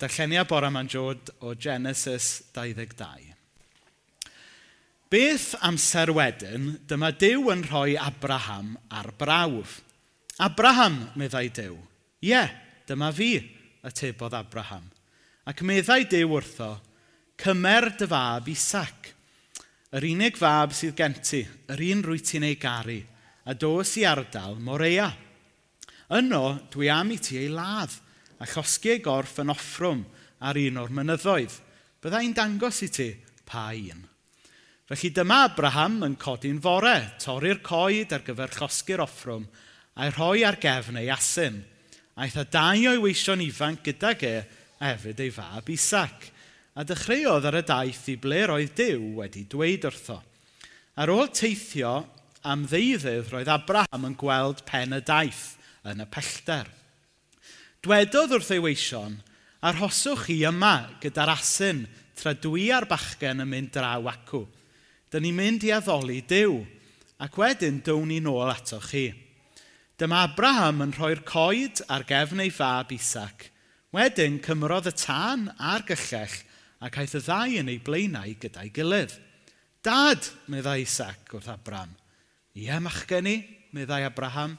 darlleniau bore yma'n jod o Genesis 22. Beth amser wedyn, dyma Dyw yn rhoi Abraham ar brawf. Abraham, meddai Dyw. Ie, yeah, dyma fi, atebodd Abraham. Ac meddai Dyw wrtho, cymer dy fab Isac, yr unig fab sydd gen ti, yr un rwy ti'n ei garu, a dos i ardal Morea. Yno, dwi am i ti ei ladd, a chosgiau gorff yn offrwm ar un o'r mynyddoedd. Byddai'n dangos i ti pa un. Felly dyma Abraham yn codi'n fore, torri'r coed ar gyfer chosgu'r offrwm a'i rhoi ar gefn ei asyn. Aeth a dau o'i weision ifanc gydag e, a hefyd ei fab Isaac. A dechreuodd ar y daith i ble roedd Dyw wedi dweud wrtho. Ar ôl teithio am ddeuddydd roedd Abraham yn gweld pen y daith yn y pellter. Dwedodd wrth ei weision, arhoswch chi yma gyda'r asyn tra dwi a'r bachgen yn mynd draw acw. Dyn ni'n mynd i addoli Dyw, ac wedyn down ni nôl ato chi. Dyma Abraham yn rhoi'r coed ar gefn ei fab Isaac. Wedyn cymrodd y tân a'r gyllell ac aeth y ddau yn ei blaenau gyda'i gilydd. Dad, meddai Isaac wrth Abraham. Ie, machgen i, meddai Abraham.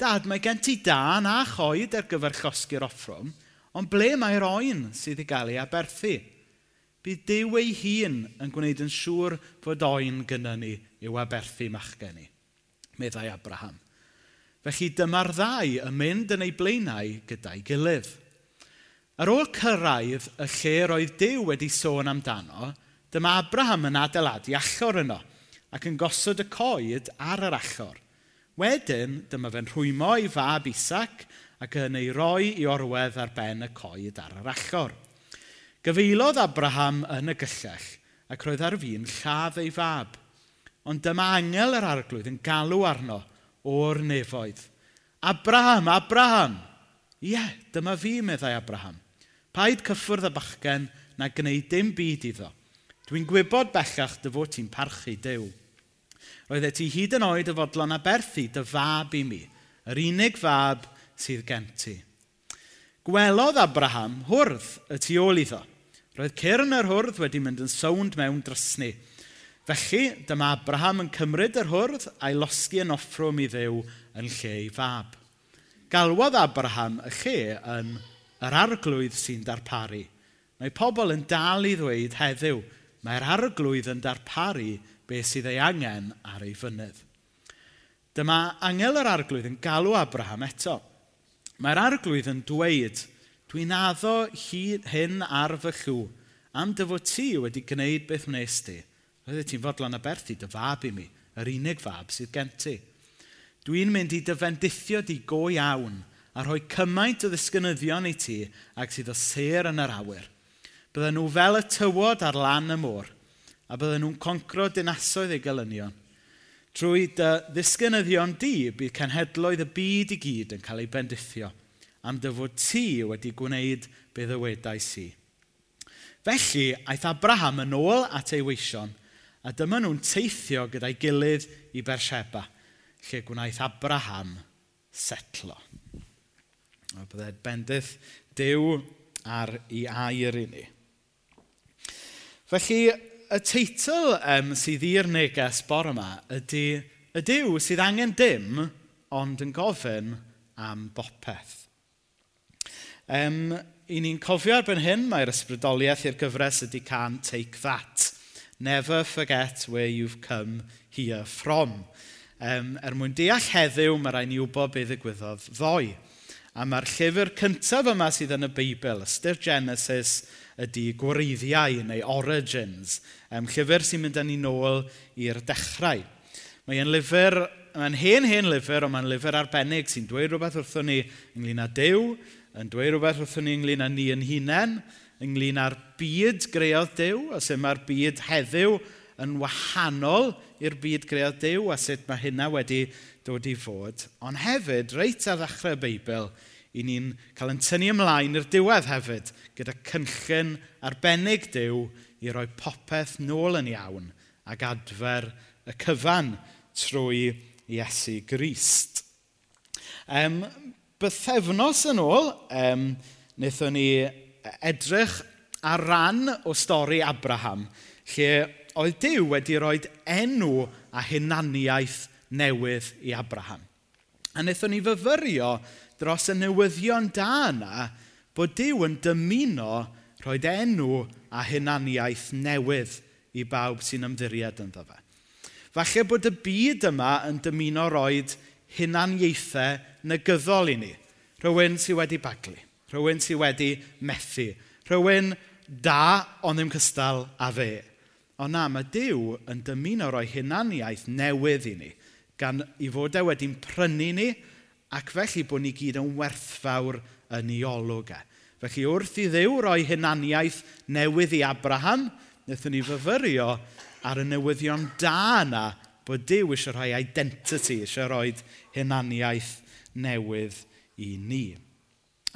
Dad, mae gen ti dan a choed ar gyfer llosgi'r offrwm, ond ble mae'r oen sydd i gael ei aberthu? Bydd Dyw ei hun yn gwneud yn siŵr fod oen gyda ni i'w aberthu machgen ni, meddai Abraham. Felly dyma'r ddau yn mynd yn ei blaenau gyda'i gilydd. Ar ôl cyrraedd y lle roedd Dyw wedi sôn amdano, dyma Abraham yn adeiladu allor yno ac yn gosod y coed ar yr allor. Wedyn, dyma fe'n rhwymo i fab Isac ac yn ei roi i orwedd ar ben y coed ar yr achor. Gyfeilodd Abraham yn y gyllell ac roedd ar fi'n lladd ei fab. Ond dyma angel yr arglwydd yn galw arno o'r nefoedd. Abraham, Abraham! Ie, yeah, dyma fi, meddai Abraham. Paid cyffwrdd y bachgen na gwneud dim byd iddo. Dwi'n gwybod bellach dy fod ti'n parchu dew oeddet ti hyd yn oed y fodlon a berthu dy fab i mi, yr unig fab sydd gen ti. Gwelodd Abraham hwrdd y tu ôl iddo. Roedd cyrn yr hwrdd wedi mynd yn sownd mewn drysni. Felly, dyma Abraham yn cymryd yr hwrdd a'i losgi yn offrwm i ddew yn lle ei fab. Galwodd Abraham y lle yn yr arglwydd sy'n darparu. Mae pobl yn dal i ddweud heddiw, mae'r arglwydd yn darparu beth sydd ei angen ar ei fynydd. Dyma angel yr arglwydd yn galw Abraham eto. Mae'r arglwydd yn dweud, dwi'n addo hyn ar fy llw am dy fod ti wedi gwneud beth wnes ti. Roeddet ti'n fodlon y berthi, dy fab i mi, yr unig fab sydd gen ti. Dwi'n mynd i dyfendithio di go iawn a rhoi cymaint o ddisgynyddion i ti ac sydd o ser yn yr awyr. Bydden nhw fel y tywod ar lan y môr – a bydden nhw'n concro dinasoedd ei gylynion. Trwy dy ddisgynyddion di, bydd cenhedloedd y byd i gyd yn cael ei bendithio am dy fod ti wedi gwneud be ddywedau si. Felly, aeth Abraham yn ôl at ei weision, a dyma nhw'n teithio gyda'i gilydd i Bersheba, lle gwnaeth Abraham setlo. A byddai bendydd dew ar ei air i ni. Felly, y teitl um, sydd i'r neges bore yma ydy y Dyw sydd angen dim ond yn gofyn am bopeth. Um, I ni'n cofio erbyn hyn, mae'r ysbrydoliaeth i'r gyfres ydy can Take That. Never forget where you've come here from. Um, er mwyn deall heddiw, mae rai ni wybod beth ddigwyddodd ddoe. A mae'r llyfr cyntaf yma sydd yn y Beibl, ystyr Genesis, ydy gwreiddiau neu origins um, llyfr sy'n mynd â ni nôl i'r dechrau. Mae'n lyfr, mae'n hen hen lyfr, ond mae'n lyfr arbennig sy'n dweud rhywbeth wrthon ni ynglyn â Dyw, yn dweud rhywbeth wrthon ni ynglyn â ni yn hunain, ynglyn â'r byd greodd Dyw, a sut mae'r byd heddiw yn wahanol i'r byd greodd Dyw, a sut mae hynna wedi dod i fod. Ond hefyd, reit ar ddechrau y Beibl, i ni'n cael yn tynnu ymlaen i'r diwedd hefyd, gyda cynllun arbennig Dyw i roi popeth nôl yn iawn ac adfer y cyfan trwy Iesu Grist. Um, bythefnos yn ôl, um, wnaethon ni edrych ar ran o stori Abraham, lle oedd Dyw wedi rhoi enw a hunaniaeth newydd i Abraham. A wnaethon ni fyfyrio dros y newyddion da yna bod Dyw yn dymuno rhoi enw a hunaniaeth newydd i bawb sy'n ymddiried ynddo fe. Falle bod y byd yma yn dymuno roed hunaniaethau negyddol i ni. Rhywun sydd wedi baglu, rhywun sydd wedi methu, rhywun da ond ddim cystal a fe. Ond na, mae Dyw yn dymuno roi hunaniaeth newydd i ni, gan i fod e wedi'n prynu ni, ac felly bod ni gyd yn werthfawr yn ei olwg e. Felly wrth i ddew roi hunaniaeth newydd i Abraham, wnaethon ni fyfyrio ar y newyddion da yna bod Dyw eisiau rhoi identity, eisiau rhoi hunaniaeth newydd i ni.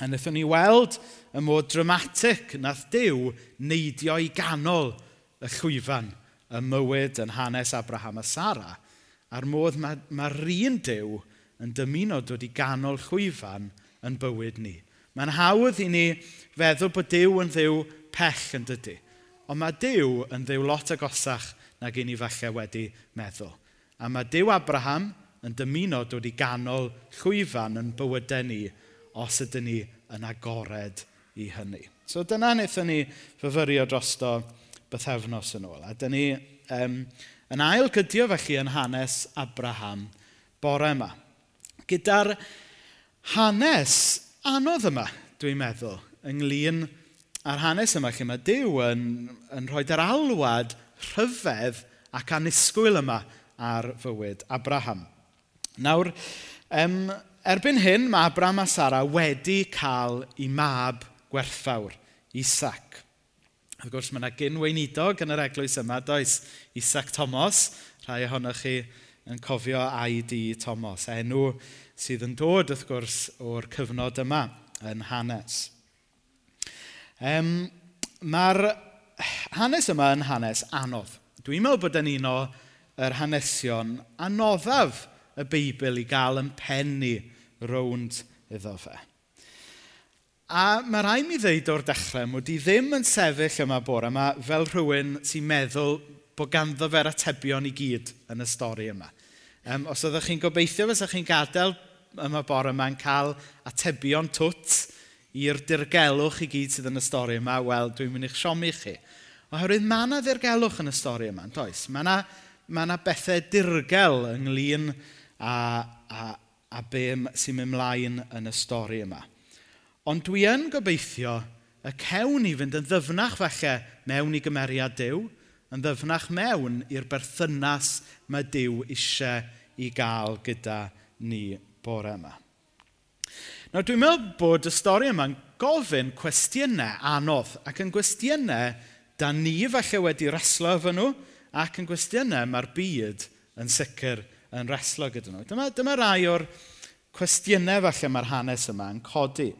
A wnaethon ni weld y mod dramatic nath Dyw neidio i ganol y llwyfan y mywyd yn hanes Abraham a Sara, a'r modd mae'r ma un Dyw yn dymuno dod i ganol llwyfan yn bywyd ni Mae'n hawdd i ni feddwl bod Dyw yn ddiw pell yn dydy. Ond mae Dyw yn ddiw lot agosach nag i ni falle wedi meddwl. A mae Dyw Abraham yn dymuno dod i ganol llwyfan yn bywydau ni os ydyn ni yn agored i hynny. So dyna wnaethon ni fyfyrio drosto bythefnos yn ôl. A dyn ni um, yn ail gydio felly yn hanes Abraham bore yma. Gyda'r hanes anodd yma, dwi'n meddwl, ynglyn â'r hanes yma lle mae Dyw yn, yn rhoi yr alwad rhyfedd ac anisgwyl yma ar fywyd Abraham. Nawr, em, erbyn hyn mae Abraham a Sara wedi cael ei mab gwerthfawr, Isaac. Wrth gwrs, mae yna gynweinidog yn yr eglwys yma, does Isaac Thomas, rhai ohonoch chi yn cofio I.D. Thomas, enw sydd yn dod wrth gwrs o'r cyfnod yma yn hanes. Um, Mae'r hanes yma yn hanes anodd. Dwi'n meddwl bod yn un o'r hanesion anoddaf y Beibl i gael yn pennu rownd iddo fe. A mae rai mi ddeud o'r dechrau mod i ddim yn sefyll yma bore yma fel rhywun sy'n meddwl bod ganddo fe'r atebion i gyd yn y stori yma. Um, os oeddech chi'n gobeithio, fysa chi'n gadael yma bore yma'n cael atebion twt i'r dirgelwch i gyd sydd yn y stori yma, wel, dwi'n mynd i'ch siomi chi. Oherwydd mae yna ddirgelwch yn y stori yma, does? Mae yna, mae yna bethau dirgel ynglyn a, a, a be sy'n mynd mlaen yn y stori yma. Ond dwi yn gobeithio y cewn i fynd yn ddyfnach falle mewn i gymeriad Dyw, yn ddyfnach mewn i'r berthynas mae Dyw eisiau i gael gyda ni bore yma. Nawr dwi'n meddwl bod y stori yma'n gofyn cwestiynau anodd ac yn gwestiynau da ni falle wedi reslo efo nhw ac yn gwestiynau mae'r byd yn sicr yn reslo gyda nhw. Dyma, dyma rai o'r cwestiynau falle mae'r hanes yma yn codi.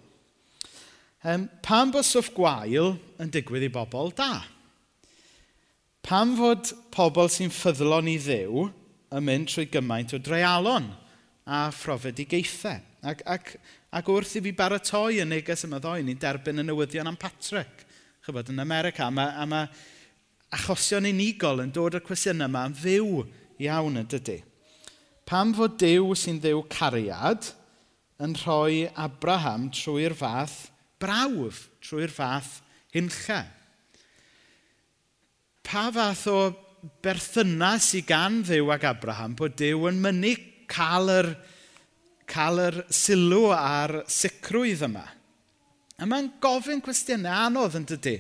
Um, pam bod swff gwael yn digwydd i bobl da? Pam fod pobl sy'n ffyddlon i ddew yn mynd trwy gymaint o dreialon a phrofedigaethau? Ac, ac, ac wrth i fi baratoi y neges yma ddoen, ni'n derbyn y newyddion am Patrick, chybod, yn America, a mae, a mae achosion unigol yn dod o'r cwestiwn yma yn fyw iawn yn dydy. Pam fod Dyw sy'n ddew cariad yn rhoi Abraham trwy'r fath brawf, trwy'r fath hunllau? pa fath o berthynas i gan ddew ag Abraham bod Dyw yn mynnu cael yr, cael yr sylw a'r sicrwydd yma. A mae'n gofyn cwestiynau anodd yn dydy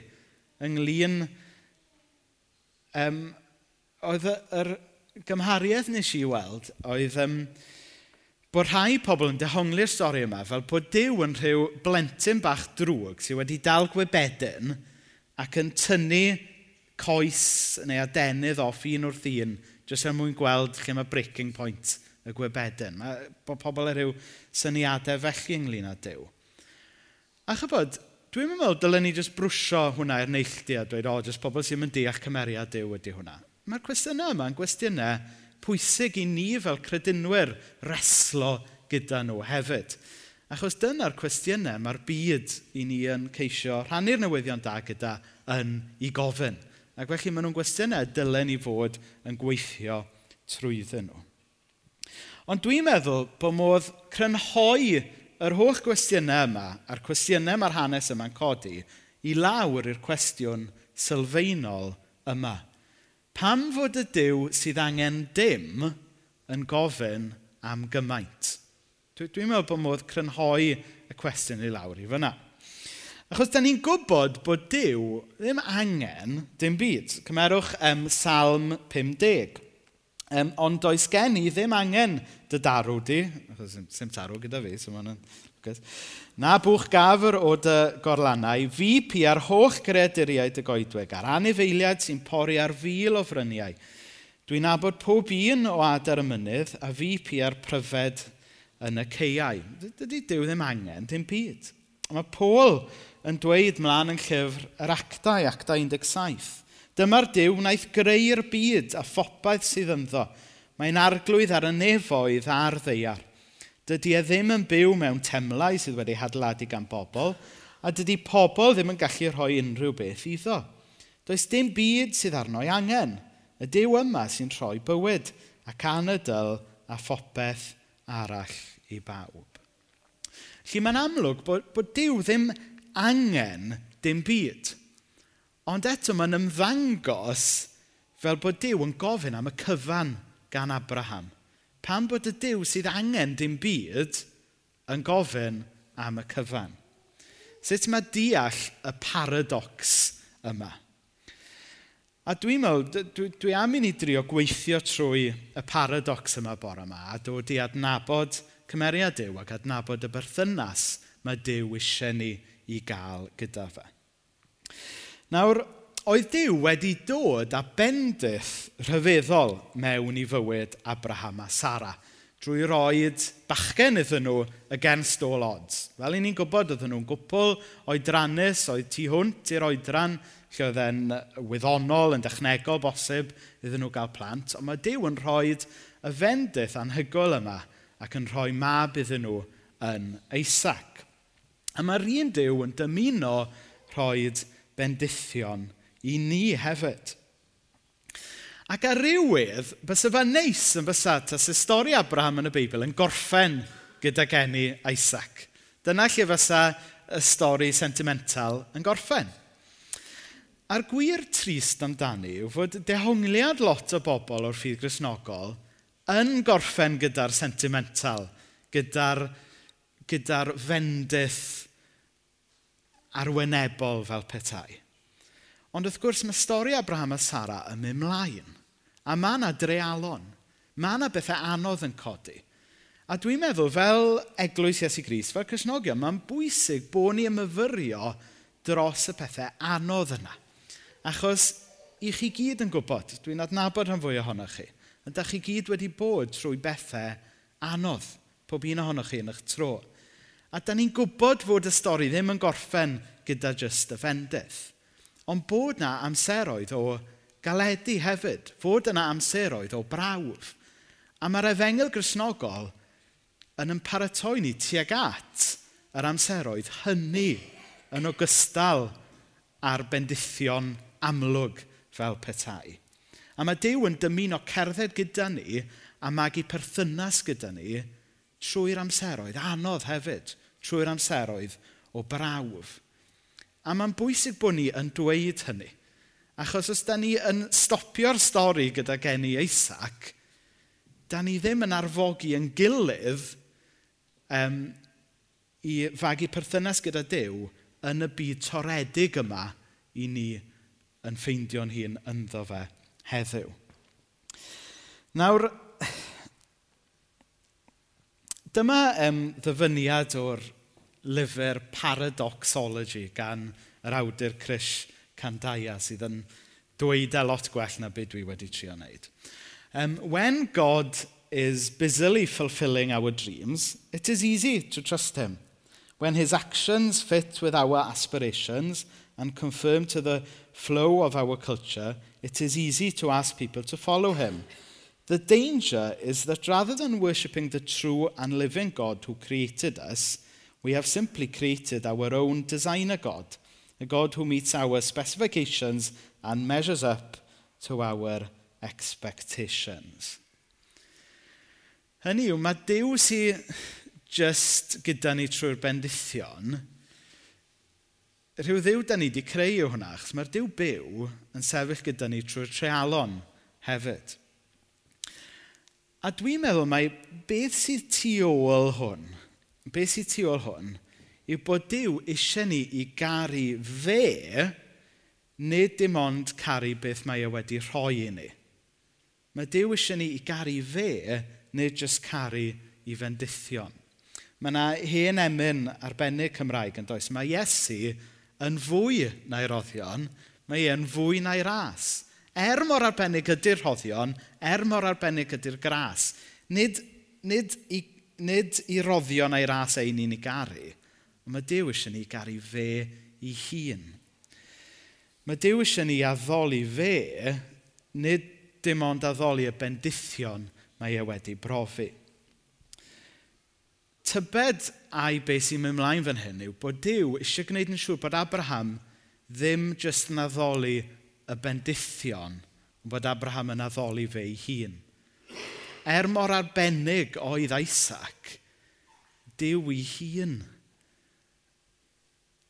ynglyn... Um, oedd yr gymhariaeth nes i weld oedd um, bod rhai pobl yn dehongli'r stori yma fel bod Dyw yn rhyw blentyn bach drwg sydd wedi dal gwybedyn ac yn tynnu coes neu adenydd off un wrth un, jyst er mwyn gweld lle mae breaking point y gwebeden. Mae bod pobl ar ryw syniadau felly ynglyn â Dyw. A chybod, dwi'n meddwl dylen ni jyst brwsio hwnna i'r neilltu a dweud, o, jyst pobl sy'n mynd deall cymeriad Dyw ydy hwnna. Mae'r cwestiynau yma yn gwestiynau pwysig i ni fel credinwyr reslo gyda nhw hefyd. Achos dyna'r cwestiynau mae'r byd i ni yn ceisio rhannu'r newyddion da gyda yn ei gofyn. Ac felly maen nhw'n gwestiynau dylen ni fod yn gweithio trwyddyn nhw. Ond dwi'n meddwl bod modd crynhoi yr holl gwestiynau yma, a'r cwestiynau mae'r hanes yma'n codi, i lawr i'r cwestiwn sylfaenol yma. Pam fod y Dyw sydd angen dim yn gofyn am gymaint? Dwi'n meddwl bod modd crynhoi y cwestiwn i lawr i fyna. Achos da ni'n gwybod bod Dyw ddim angen dim byd. Cymerwch um, Salm 50. Um, ond does gen i ddim angen dy darw di, achos sy'n tarw gyda fi, so mae'n. Na bwch gafr o dy gorlannau, fi pi ar holl greaduriau dy goedweg, ar anifeiliad sy'n pori ar fil o fryniau. Dwi'n abod pob un o adar y mynydd, a fi pi ar pryfed yn y ceiau. Dydy Dyw ddim angen, dim byd. Mae Paul yn dweud mlaen yn llyfr yr actau, actau 17. Dyma'r diw wnaeth greu'r byd a phobaeth sydd ynddo. Mae'n arglwydd ar y nefoedd a'r ddeiar. Dydy e ddim yn byw mewn temlau sydd wedi hadladu gan bobl, a dydy pobl ddim yn gallu rhoi unrhyw beth iddo. Does dim byd sydd arno'i angen. Y dew yma sy'n rhoi bywyd ac anadl a phopeth arall i bawb. Felly mae'n amlwg bod, bod Dyw ddim angen dim byd. Ond eto mae'n ymddangos fel bod Dyw yn gofyn am y cyfan gan Abraham. Pan bod y Dyw sydd angen dim byd yn gofyn am y cyfan. Sut mae deall y paradox yma? A dwi'n meddwl, dwi, dwi am i ni drio gweithio trwy y paradox yma bore yma a dod i adnabod cymeriad Dyw ac adnabod y berthynas mae Dyw eisiau ni i gael gyda fe. Nawr, oedd Dyw wedi dod â bendith rhyfeddol mewn i fywyd Abraham a Sara drwy roed bachgen iddyn nhw against all odds. Fel i ni'n gwybod, oedden nhw'n gwpl oedrannus, oedd tu hwnt i'r oedran, lle oedd e'n wyddonol, yn dechnegol bosib iddyn nhw gael plant, ond mae Dyw yn rhoi y fendith anhygoel yma ac yn rhoi mab iddyn nhw yn Eisac. A mae'r un Dyw yn dymuno rhoi bendithion i ni hefyd. Ac ar rywydd, bysa fe neis yn bysa, tas stori Abraham yn y Beibl yn gorffen gyda geni Isaac. Dyna lle fysa y stori sentimental yn gorffen. A'r gwir trist amdani yw fod dehongliad lot o bobl o'r ffydd grisnogol yn gorffen gyda'r sentimental, gyda'r gyda'r fendith arwynebol fel petai. Ond wrth gwrs mae stori Abraham a Sara yn mynd mlaen. A mae yna drealon. Mae yna bethau anodd yn codi. A dwi'n meddwl, fel eglwys Iesu Gris, fel Cresnogion, mae'n bwysig bod ni ymyfyrio dros y pethau anodd yna. Achos i chi gyd yn gwybod, dwi'n adnabod rhan fwy ohonoch chi, ydych chi gyd wedi bod trwy bethau anodd, pob un ohonoch chi yn eich tro. A da ni'n gwybod fod y stori ddim yn gorffen gyda just y fendith. Ond bod na amseroedd o galedu hefyd. Fod yna amseroedd o brawf. A mae'r efengel grisnogol yn ymparatoi ni tuag at yr amseroedd hynny yn ogystal a'r bendithion amlwg fel petai. A mae Dyw yn dymuno cerdded gyda ni a magu perthynas gyda ni trwy'r amseroedd, anodd hefyd, trwy'r amseroedd o brawf. A mae'n bwysig bod ni yn dweud hynny. Achos os da ni yn stopio'r stori gyda geni Isaac, da ni ddim yn arfogi yn gilydd um, i fagu perthynas gyda Dyw yn y byd toredig yma i ni yn ffeindio'n hun ynddo fe heddiw. Nawr, Dyma um, ddyfyniad o'r lyfr Paradoxology gan yr awdur Chris Candaya sydd yn dweud a lot gwell na byd dwi wedi trio wneud. Um, when God is busily fulfilling our dreams, it is easy to trust him. When his actions fit with our aspirations and conform to the flow of our culture, it is easy to ask people to follow him. The danger is that rather than worshipping the true and living God who created us, we have simply created our own designer God, a God who meets our specifications and measures up to our expectations. Hynny yw, mae Dyw sy'n just gyda ni trwy'r bendithion, rhyw ddiw da ni wedi creu o hwnna, achos mae'r Dyw byw yn sefyll gyda ni trwy'r trealon hefyd. A dwi'n meddwl mai beth sydd tu ôl hwn, beth sydd tu ôl hwn, yw bod Dyw eisiau ni i garu fe, nid dim ond caru beth mae e wedi rhoi i ni. Mae Dyw eisiau ni i garu fe, nid jyst caru i fendithion. Mae yna hen emyn arbennig Cymraeg yn does. Mae Iesu yn fwy na'i roddion, mae e'n fwy na'i ras. Er mor arbennig ydy'r rhoddion, er mor arbennig ydy'r gras. Nid, nid, i, nid i roddion a'i ras ein ni'n ei garu, ond mae Dyw eisiau ni garu fe i hun. Mae Dyw eisiau ni addoli fe, nid dim ond addoli y bendithion mae e wedi brofi. Tybed a'i beth sy'n mynd mlaen fan hyn yw bod Dyw eisiau gwneud yn siŵr bod Abraham ddim jyst yn addoli y bendithion bod Abraham yn addoli fe ei hun. Er mor arbennig oedd Isaac, Dyw ei hun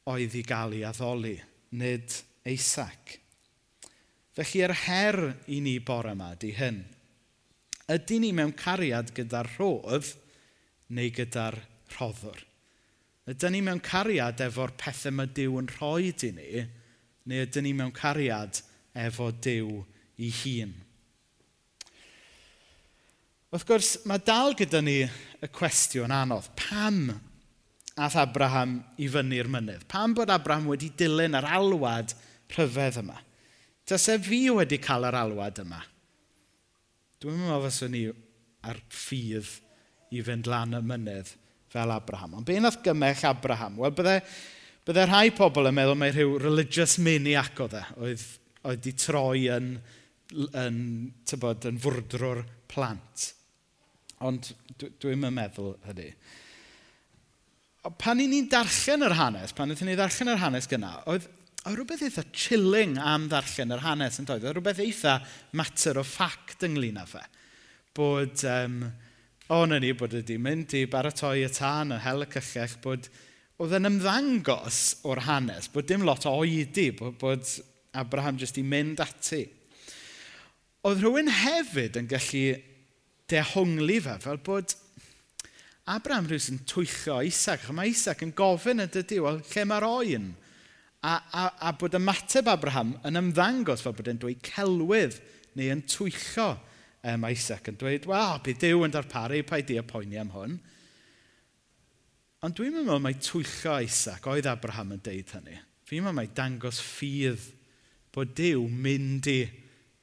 oedd i gael ei addoli, nid Isaac. Felly, yr her i ni bore yma di hyn. Ydy ni mewn cariad gyda'r rhodd neu gyda'r rhoddwr? Ydy ni mewn cariad efo'r pethau mae Dyw yn rhoi i ni, neu ydyn ni mewn cariad efo Dyw ei hun. Wrth gwrs, mae dal gyda ni y cwestiwn anodd. Pam ath Abraham i fyny'r mynydd? Pam bod Abraham wedi dilyn yr alwad rhyfedd yma? Tase fi wedi cael yr alwad yma. Dwi'n meddwl fyswn ni ar ffydd i fynd lan y mynydd fel Abraham. Ond be nath gymell Abraham? Wel, byddai Byddai rhai pobl yn meddwl mai rhyw religious maniac oedd e, oedd, oedd di troi yn, yn, tybod, yn fwrdrwr plant. Ond dwi'n meddwl hynny pan i ni'n darllen yr hanes, pan ydyn ni'n darllen yr hanes gyna, oedd, oedd rhywbeth eitha chilling am ddarllen yr hanes yn doedd. Oedd rhywbeth eitha mater o ffact ynglyn â fe. Bod, um, o na ni, bod ydi mynd i baratoi y tân yn hel y cyllell, bod oedd yn ymddangos o'r hanes bod dim lot o oedi bod, bod Abraham jyst i mynd ati. Oedd rhywun hefyd yn gallu dehongli fe fel bod Abraham rhywys yn twycho Isaac. Mae Isaac yn gofyn y dydy, wel, lle mae'r oen? A, a, a bod ymateb Abraham yn ymddangos fel bod e'n dweud celwydd neu yn twycho um, Isaac yn dweud, wel, bydd Dyw yn darparu, pa i di poeni am hwn. Ond dwi'n meddwl mai twyllo Isaac, oedd Abraham yn deud hynny. Fi'n meddwl mai dangos ffydd bod Dyw mynd i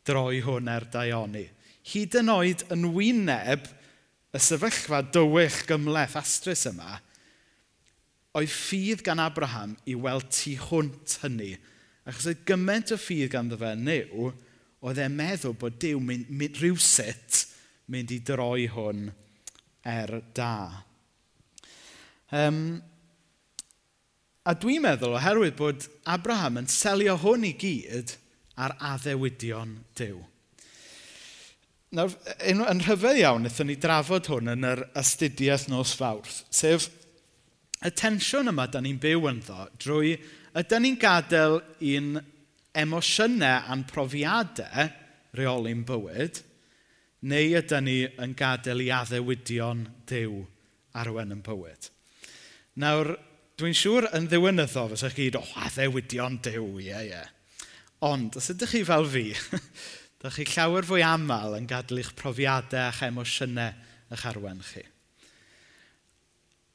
droi hwn er daioni. Hyd yn oed yn wyneb y sefyllfa dywych gymleth astrus yma, oedd ffydd gan Abraham i weld tu hwnt hynny. Achos oedd gymaint o ffydd ganddo fe new, oedd e'n meddwl bod Dyw mynd, mynd, rhywsut mynd i droi hwn er da. Um, a dwi'n meddwl oherwydd bod Abraham yn selio hwn i gyd ar addewidion Dyw. Nawr, e, yn rhyfedd iawn, wnaethon ni drafod hwn yn yr astudiaeth nos fawrth, sef y tensiwn yma da ni'n byw ynddo drwy ydy ni'n gadael un emosiynau a'n profiadau reoli'n bywyd, neu ydan ni yn gadael i addewidion Dyw arwen yn bywyd. Nawr, dwi'n siŵr yn ddiwynyddo, fysa'ch chi o, oh, addewidion dew, ie, yeah, ie. Yeah. Ond, os ydych chi fel fi, ydych chi llawer fwy aml yn gadw eich profiadau a'ch emosiynau eich arwen chi.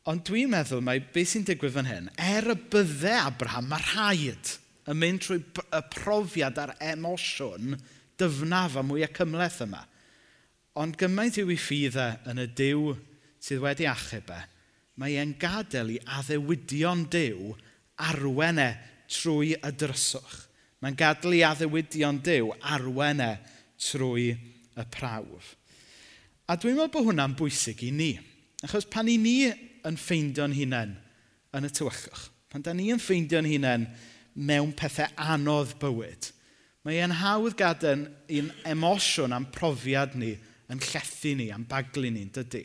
Ond dwi'n meddwl mae beth sy'n digwydd fan hyn, er y bydde Abraham, mae rhaid yn mynd trwy y profiad a'r emosiwn dyfnaf a mwyaf cymleth yma. Ond gymaint yw ei ffyddau e yn y diw sydd wedi achub e, mae e'n gadael i addewidion Dyw arwen e trwy y dryswch. Mae'n gadael i addewidion Dyw arwen e trwy y prawf. A dwi'n meddwl bod hwnna'n bwysig i ni. Achos pan i ni yn ffeindio'n hunain yn y tywychwch, pan da ni yn ffeindio'n hunain mewn pethau anodd bywyd, mae e'n hawdd gadael un emosiwn am profiad ni yn llethu ni, am baglu ni'n dydy.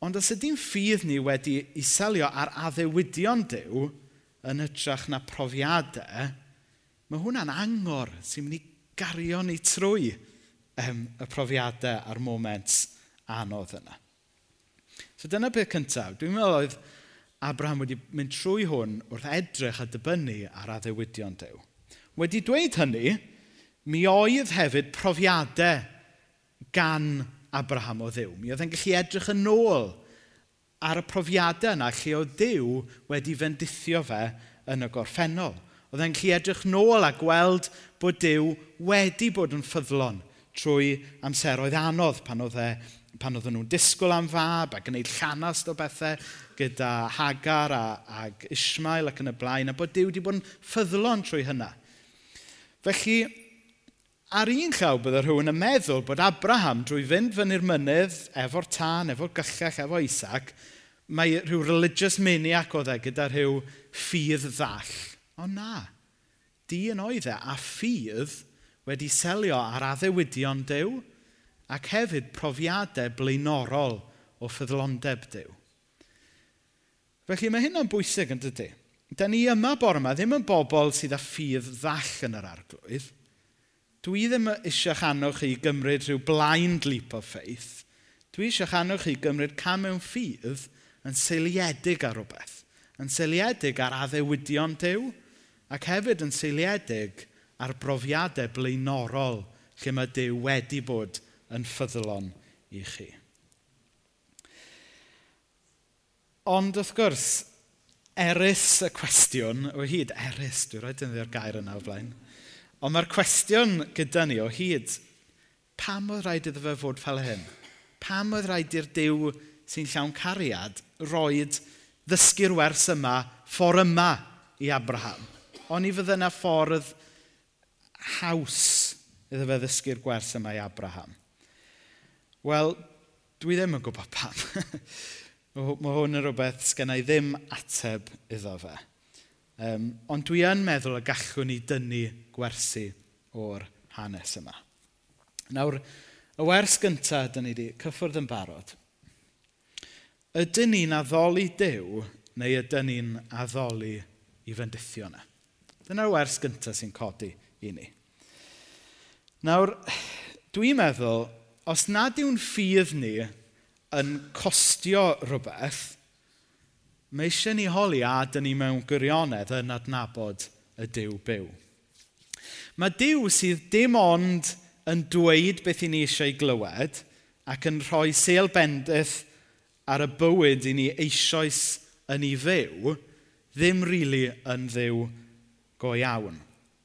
Ond os ydy'n ffydd ni wedi iselio ar addewidion Dyw yn hytrach na profiadau, mae hwnna'n angor sy'n mynd i gario ni trwy um, y profiadau a'r moment anodd yna. So dyna beth cyntaf. Dwi'n meddwl oedd Abraham wedi mynd trwy hwn wrth edrych a dibynnu ar addewidion Dyw. Wedi dweud hynny, mi oedd hefyd profiadau gan Abraham Abraham o ddiw. Mi oedd e'n gallu edrych yn ôl ar y profiadau yna lle oedd Dyw wedi fendithio fe yn y gorffennol. Oedd e'n gallu edrych nôl a gweld bod Dyw wedi bod yn ffyddlon trwy amseroedd anodd pan oedd e pan oedd nhw'n disgwyl am fab a gwneud llanast o bethau gyda Hagar a, ag Ismael ac yn y blaen, a bod Dyw wedi bod yn ffyddlon trwy hynna. Felly, ar un llaw bydde rhywun yn meddwl bod Abraham drwy fynd fyny'r mynydd efo'r tân, efo'r gyllell, efo Isaac, mae rhyw religious maniac oedd e gyda rhyw ffydd ddall. Ond na, dyn oedd e a ffydd wedi selio ar addewidion Dyw ac hefyd profiadau blaenorol o ffyddlondeb Dyw. Felly mae hyn yn bwysig yn dydy. Da ni yma bore yma ddim yn bobl sydd â ffydd ddall yn yr arglwydd – dwi ddim eisiau chanwch chi gymryd rhyw blind leap of faith. Dwi eisiau chanwch chi gymryd cam mewn ffydd yn seiliedig ar rhywbeth. Yn seiliedig ar addewidion Dyw ac hefyd yn seiliedig ar brofiadau blaenorol lle mae Dyw wedi bod yn ffyddlon i chi. Ond wrth gwrs, eris y cwestiwn, o hyd eris, dwi'n rhaid yn ddi'r gair yna o blaen, Ond mae'r cwestiwn gyda ni o hyd, pam oedd rhaid iddo fe fod fel hyn? Pam oedd rhaid i'r Dyw sy'n llawn cariad roed ddysgu'r wers yma, ffordd yma i Abraham? Ond i fydde yna ffordd haws iddo fe ddysgu'r gwers yma i Abraham. Wel, dwi ddim yn gwybod pam. Mae hwn yn rhywbeth sgenna i ddim ateb iddo fe. Um, ond dwi yn meddwl y gallwn ni dynnu gwersi o'r hanes yma. Nawr, y wers gyntaf, dyn ni wedi cyffwrdd yn barod. Ydyn ni'n addoli dew neu ydyn ni'n addoli i fendithio yna? Dyna'r wers gyntaf sy'n codi i ni. Nawr, dwi'n meddwl, os nad yw'n ffydd ni yn costio rhywbeth, mae eisiau ni holi a dyn ni mewn gwirionedd yn adnabod y Dyw byw. Mae Dyw sydd dim ond yn dweud beth i ni eisiau glywed ac yn rhoi seilbendith ar y bywyd i ni eisoes yn ei fyw, ddim rili really yn ddiw go iawn.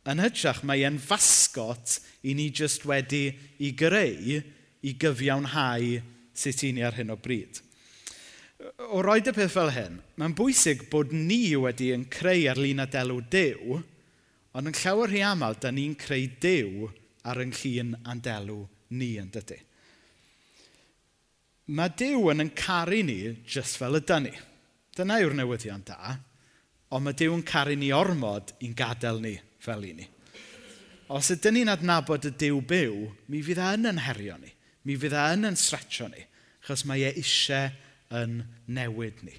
Yn hytrach, mae e'n fasgot i ni jyst wedi i greu i gyfiawnhau sut i ni ar hyn o bryd. O roed y peth fel hyn, mae'n bwysig bod ni wedi yn creu ar lun a delw dew, Ond yn llawer rhy aml, da ni'n creu dew ar yng llun andelw ni yn dydy. Mae dew yn yn caru ni jyst fel ydy ni. Dyna yw'r newyddion da, ond mae dew yn caru ni ormod i'n gadael ni fel i ni. Os ydyn ni'n adnabod y dew byw, mi fydd e yn yn herio ni. Mi fydd e yn yn stretcho ni, achos mae e eisiau yn newid ni.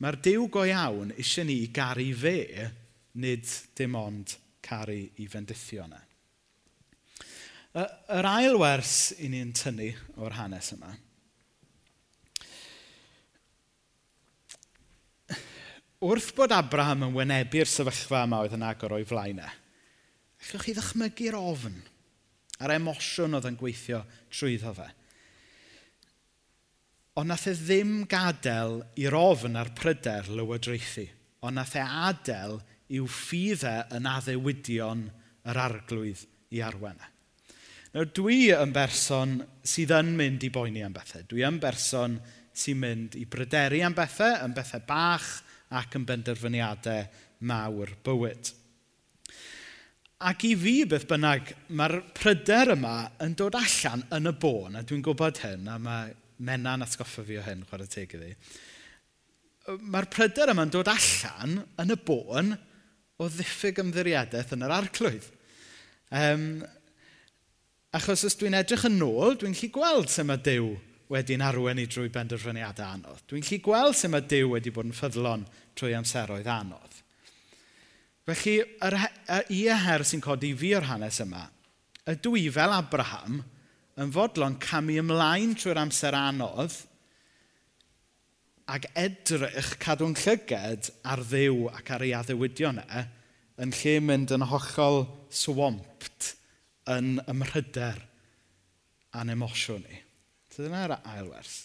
Mae'r Dyw go iawn eisiau ni i garu fe nid dim ond caru i fendithio yna. Yr ail wers i ni'n tynnu o'r hanes yma. Wrth bod Abraham yn wynebu'r sefyllfa yma oedd yn agor o'i flaenau, e, allwch chi ddychmygu'r ofn a'r emosiwn oedd yn gweithio trwyddo fe. Ond nath e ddim gadael i'r ofn a'r pryder lywodraethu, ond nath e adael yw ffydd e yn addewidion yr arglwydd i arwennau. E. Nawr dwi yn berson sydd yn mynd i boeni am bethau. Dwi yn berson sy'n mynd i bryderu am bethau, am bethau bach ac yn benderfyniadau mawr bywyd. Ac i fi beth bynnag, mae'r pryder yma yn dod allan yn y bôn, a dwi'n gwybod hyn, a mae menna'n atgoffa fi o hyn, chwarae teg iddi. Mae'r pryder yma yn dod allan yn y bôn o ddiffyg ymddiriadaeth yn yr arglwydd. Um, achos os dwi'n edrych yn ôl, dwi'n lli gweld sut mae Dyw wedi'n arwen i drwy benderfyniadau anodd. Dwi'n lli gweld sut mae Dyw wedi bod yn ffyddlon trwy amseroedd anodd. Felly, yr, yr, i her sy'n codi fi o'r hanes yma, ydw i fel Abraham yn fodlon camu ymlaen trwy'r amser anodd – ac edrych cadw'n llyged ar ddew ac ar ei addewidion e, yn lle mynd yn hollol swamped yn ymryder a'n emosiwn ni. So dyna'r ail wers.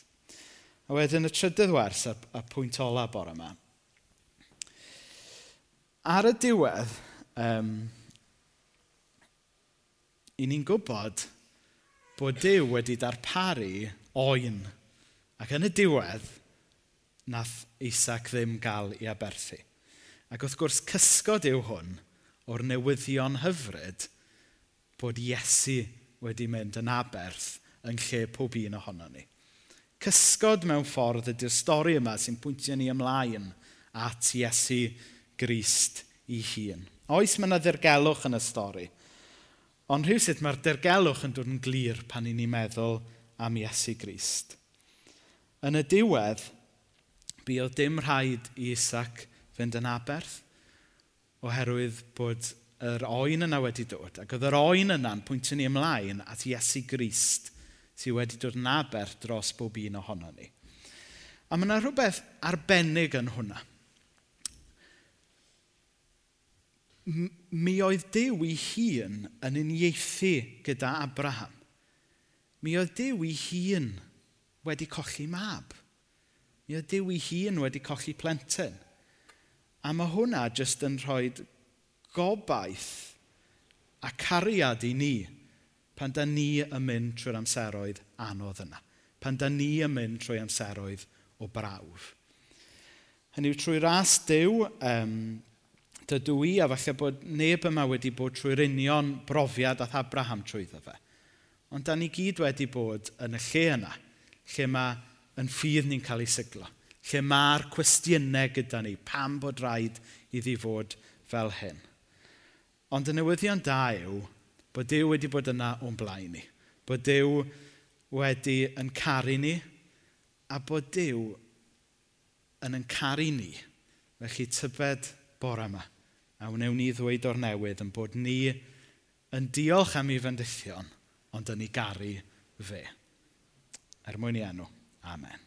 A wedyn y trydydd wers, y, y pwynt ola bore yma. Ar y diwedd, um, i ni'n gwybod bod Dyw wedi darparu oen. Ac yn y diwedd, nath Isaac ddim gael i aberthu. Ac wrth gwrs, cysgod yw hwn o'r newyddion hyfryd bod Iesu wedi mynd yn aberth yn lle pob un ohono ni. Cysgod mewn ffordd ydy'r stori yma sy'n pwyntio ni ymlaen at Iesu Grist i hun. Oes mae yna ddirgelwch yn y stori, ond rhywsyd mae'r dirgelwch yn dod yn glir pan i ni meddwl am Iesu Grist. Yn y diwedd, bu o dim rhaid i Isaac fynd yn aberth oherwydd bod yr oen yna wedi dod. Ac oedd yr oen yna'n pwyntio ni ymlaen at Iesu Grist sydd wedi dod yn aberth dros bob un ohono ni. A mae yna rhywbeth arbennig yn hwnna. Mi oedd Dyw ei hun yn uniaethu gyda Abraham. Mi oedd Dyw ei hun wedi colli mab. Mi oedd Dyw ei hun wedi colli plentyn. A mae hwnna jyst yn rhoi gobaith a cariad i ni pan da ni yn mynd trwy'r amseroedd anodd yna. Pan da ni yn mynd trwy amseroedd o brawf. Hynny yw trwy ras Dyw, um, dydw i a falle bod neb yma wedi bod trwy'r union brofiad ath Abraham trwyddo fe. Ond da ni gyd wedi bod yn y lle yna, lle mae yn ffydd ni'n cael ei siglo. Lle mae'r cwestiynau gyda ni, pam bod rhaid iddi fod fel hyn. Ond y newyddion da yw bod Dyw wedi bod yna o'n blaen ni. Bod Dyw wedi yn caru ni a bod Dyw yn yn caru ni. Felly tybed bore yma a wnewn ni ddweud o'r newydd yn bod ni yn diolch am ei fendithion, ond yn ei garu fe. Er mwyn i enw. Amen.